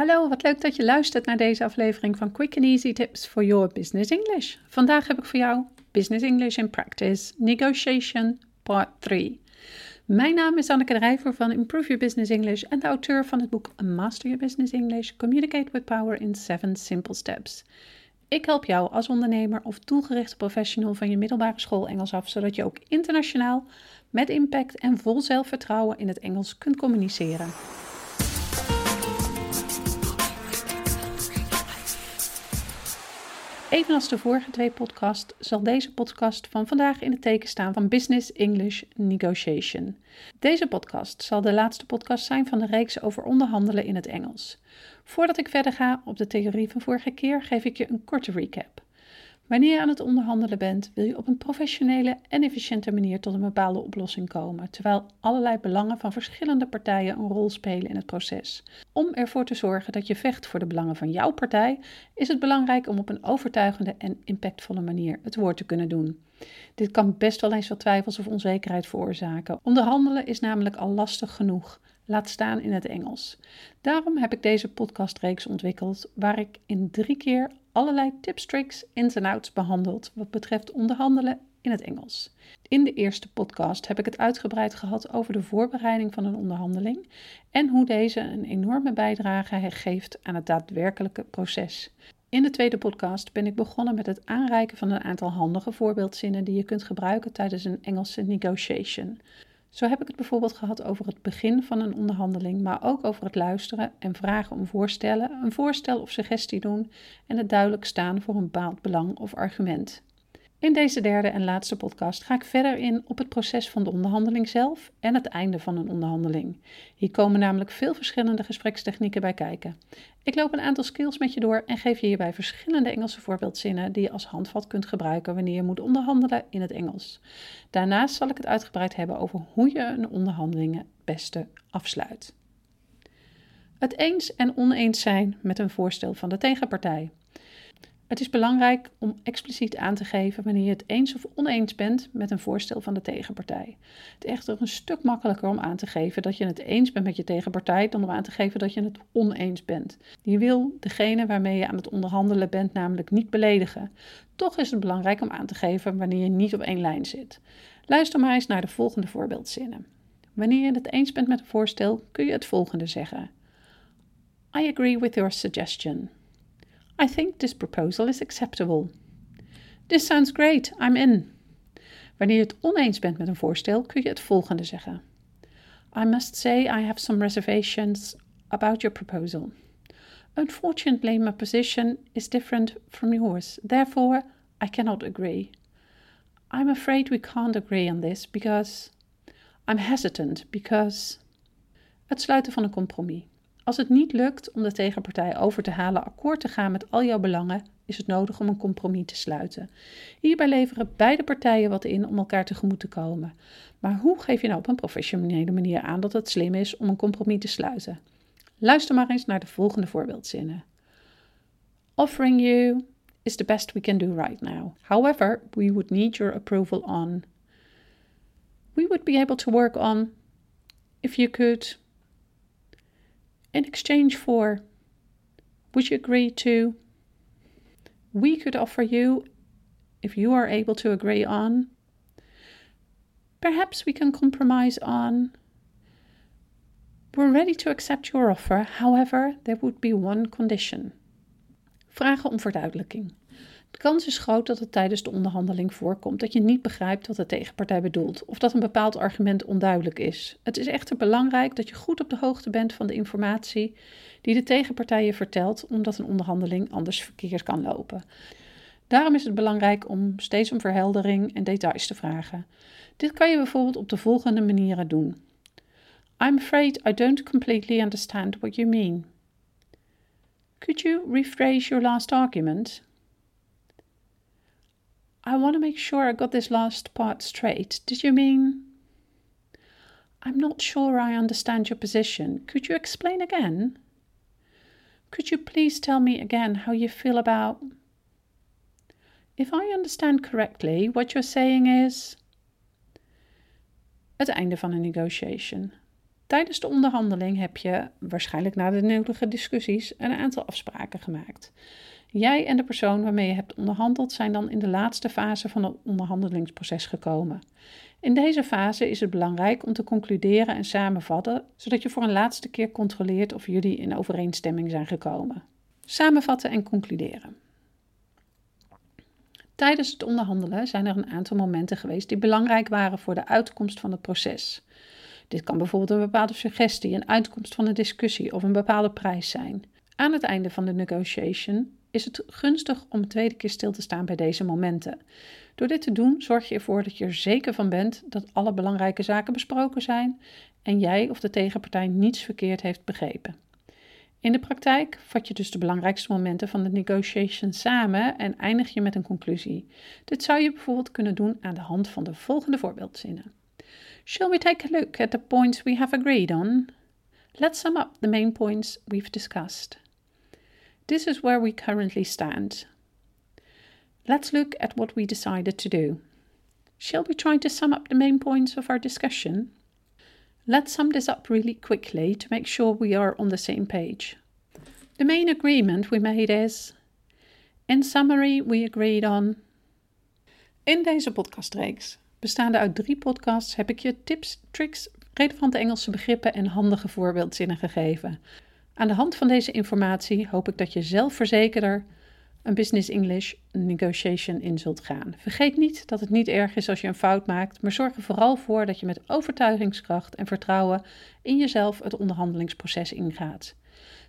Hallo, wat leuk dat je luistert naar deze aflevering van Quick and Easy Tips for Your Business English. Vandaag heb ik voor jou Business English in Practice Negotiation Part 3. Mijn naam is Anneke Drijver van Improve Your Business English en de auteur van het boek Master Your Business English Communicate with Power in 7 Simple Steps. Ik help jou als ondernemer of doelgerichte professional van je middelbare school Engels af, zodat je ook internationaal met impact en vol zelfvertrouwen in het Engels kunt communiceren. Evenals de vorige twee podcasts zal deze podcast van vandaag in het teken staan van Business English Negotiation. Deze podcast zal de laatste podcast zijn van de reeks over onderhandelen in het Engels. Voordat ik verder ga op de theorie van vorige keer, geef ik je een korte recap. Wanneer je aan het onderhandelen bent, wil je op een professionele en efficiënte manier tot een bepaalde oplossing komen, terwijl allerlei belangen van verschillende partijen een rol spelen in het proces. Om ervoor te zorgen dat je vecht voor de belangen van jouw partij, is het belangrijk om op een overtuigende en impactvolle manier het woord te kunnen doen. Dit kan best wel eens wat twijfels of onzekerheid veroorzaken. Onderhandelen is namelijk al lastig genoeg laat staan in het Engels. Daarom heb ik deze podcastreeks ontwikkeld, waar ik in drie keer allerlei tips, tricks, ins en outs behandeld wat betreft onderhandelen in het Engels. In de eerste podcast heb ik het uitgebreid gehad over de voorbereiding van een onderhandeling en hoe deze een enorme bijdrage geeft aan het daadwerkelijke proces. In de tweede podcast ben ik begonnen met het aanreiken van een aantal handige voorbeeldzinnen die je kunt gebruiken tijdens een Engelse negotiation. Zo heb ik het bijvoorbeeld gehad over het begin van een onderhandeling, maar ook over het luisteren en vragen om voorstellen, een voorstel of suggestie doen en het duidelijk staan voor een bepaald belang of argument. In deze derde en laatste podcast ga ik verder in op het proces van de onderhandeling zelf en het einde van een onderhandeling. Hier komen namelijk veel verschillende gesprekstechnieken bij kijken. Ik loop een aantal skills met je door en geef je hierbij verschillende Engelse voorbeeldzinnen die je als handvat kunt gebruiken wanneer je moet onderhandelen in het Engels. Daarnaast zal ik het uitgebreid hebben over hoe je een onderhandeling het beste afsluit. Het eens en oneens zijn met een voorstel van de tegenpartij. Het is belangrijk om expliciet aan te geven wanneer je het eens of oneens bent met een voorstel van de tegenpartij. Het is echter een stuk makkelijker om aan te geven dat je het eens bent met je tegenpartij dan om aan te geven dat je het oneens bent. Je wil degene waarmee je aan het onderhandelen bent namelijk niet beledigen. Toch is het belangrijk om aan te geven wanneer je niet op één lijn zit. Luister maar eens naar de volgende voorbeeldzinnen. Wanneer je het eens bent met een voorstel, kun je het volgende zeggen: I agree with your suggestion. I think this proposal is acceptable. This sounds great, I'm in. Wanneer je het oneens bent met een voorstel, kun je het volgende zeggen. I must say I have some reservations about your proposal. Unfortunately, my position is different from yours. Therefore, I cannot agree. I'm afraid we can't agree on this because I'm hesitant because. Het sluiten van een compromis. Als het niet lukt om de tegenpartij over te halen akkoord te gaan met al jouw belangen, is het nodig om een compromis te sluiten. Hierbij leveren beide partijen wat in om elkaar tegemoet te komen. Maar hoe geef je nou op een professionele manier aan dat het slim is om een compromis te sluiten? Luister maar eens naar de volgende voorbeeldzinnen. Offering you is the best we can do right now. However, we would need your approval on. We would be able to work on if you could in exchange for, would you agree to? We could offer you, if you are able to agree on, perhaps we can compromise on. We're ready to accept your offer, however, there would be one condition. Vragen om verduidelijking. Kans is groot dat het tijdens de onderhandeling voorkomt dat je niet begrijpt wat de tegenpartij bedoelt of dat een bepaald argument onduidelijk is. Het is echter belangrijk dat je goed op de hoogte bent van de informatie die de tegenpartij je vertelt, omdat een onderhandeling anders verkeerd kan lopen. Daarom is het belangrijk om steeds om verheldering en details te vragen. Dit kan je bijvoorbeeld op de volgende manieren doen. I'm afraid I don't completely understand what you mean. Could you rephrase your last argument? I want to make sure I got this last part straight. Did you mean? I'm not sure I understand your position. Could you explain again? Could you please tell me again how you feel about. If I understand correctly, what you're saying is. Het einde van een negotiation. Tijdens de onderhandeling heb je, waarschijnlijk na de nodige discussies, een aantal afspraken gemaakt. Jij en de persoon waarmee je hebt onderhandeld zijn dan in de laatste fase van het onderhandelingsproces gekomen. In deze fase is het belangrijk om te concluderen en samenvatten, zodat je voor een laatste keer controleert of jullie in overeenstemming zijn gekomen. Samenvatten en concluderen. Tijdens het onderhandelen zijn er een aantal momenten geweest die belangrijk waren voor de uitkomst van het proces. Dit kan bijvoorbeeld een bepaalde suggestie, een uitkomst van een discussie of een bepaalde prijs zijn. Aan het einde van de negotiation is het gunstig om een tweede keer stil te staan bij deze momenten. Door dit te doen zorg je ervoor dat je er zeker van bent dat alle belangrijke zaken besproken zijn en jij of de tegenpartij niets verkeerd heeft begrepen. In de praktijk vat je dus de belangrijkste momenten van de negotiation samen en eindig je met een conclusie. Dit zou je bijvoorbeeld kunnen doen aan de hand van de volgende voorbeeldzinnen. Shall we take a look at the points we have agreed on? Let's sum up the main points we've discussed. This is where we currently stand. Let's look at what we decided to do. Shall we try to sum up the main points of our discussion? Let's sum this up really quickly to make sure we are on the same page. The main agreement we made is. In summary, we agreed on. In deze podcastreeks, bestaande er uit drie podcasts, heb ik je tips, tricks, relevante Engelse begrippen en handige voorbeeldzinnen gegeven. Aan de hand van deze informatie hoop ik dat je zelfverzekerder een Business English negotiation in zult gaan. Vergeet niet dat het niet erg is als je een fout maakt, maar zorg er vooral voor dat je met overtuigingskracht en vertrouwen in jezelf het onderhandelingsproces ingaat.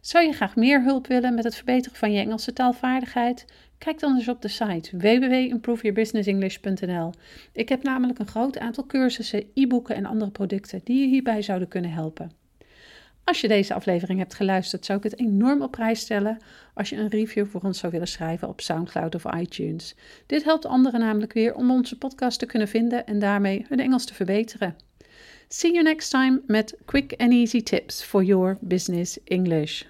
Zou je graag meer hulp willen met het verbeteren van je Engelse taalvaardigheid? Kijk dan eens op de site www.improveyourbusinessenglish.nl. Ik heb namelijk een groot aantal cursussen, e-boeken en andere producten die je hierbij zouden kunnen helpen. Als je deze aflevering hebt geluisterd, zou ik het enorm op prijs stellen als je een review voor ons zou willen schrijven op SoundCloud of iTunes. Dit helpt anderen namelijk weer om onze podcast te kunnen vinden en daarmee hun Engels te verbeteren. See you next time met quick and easy tips for your business English.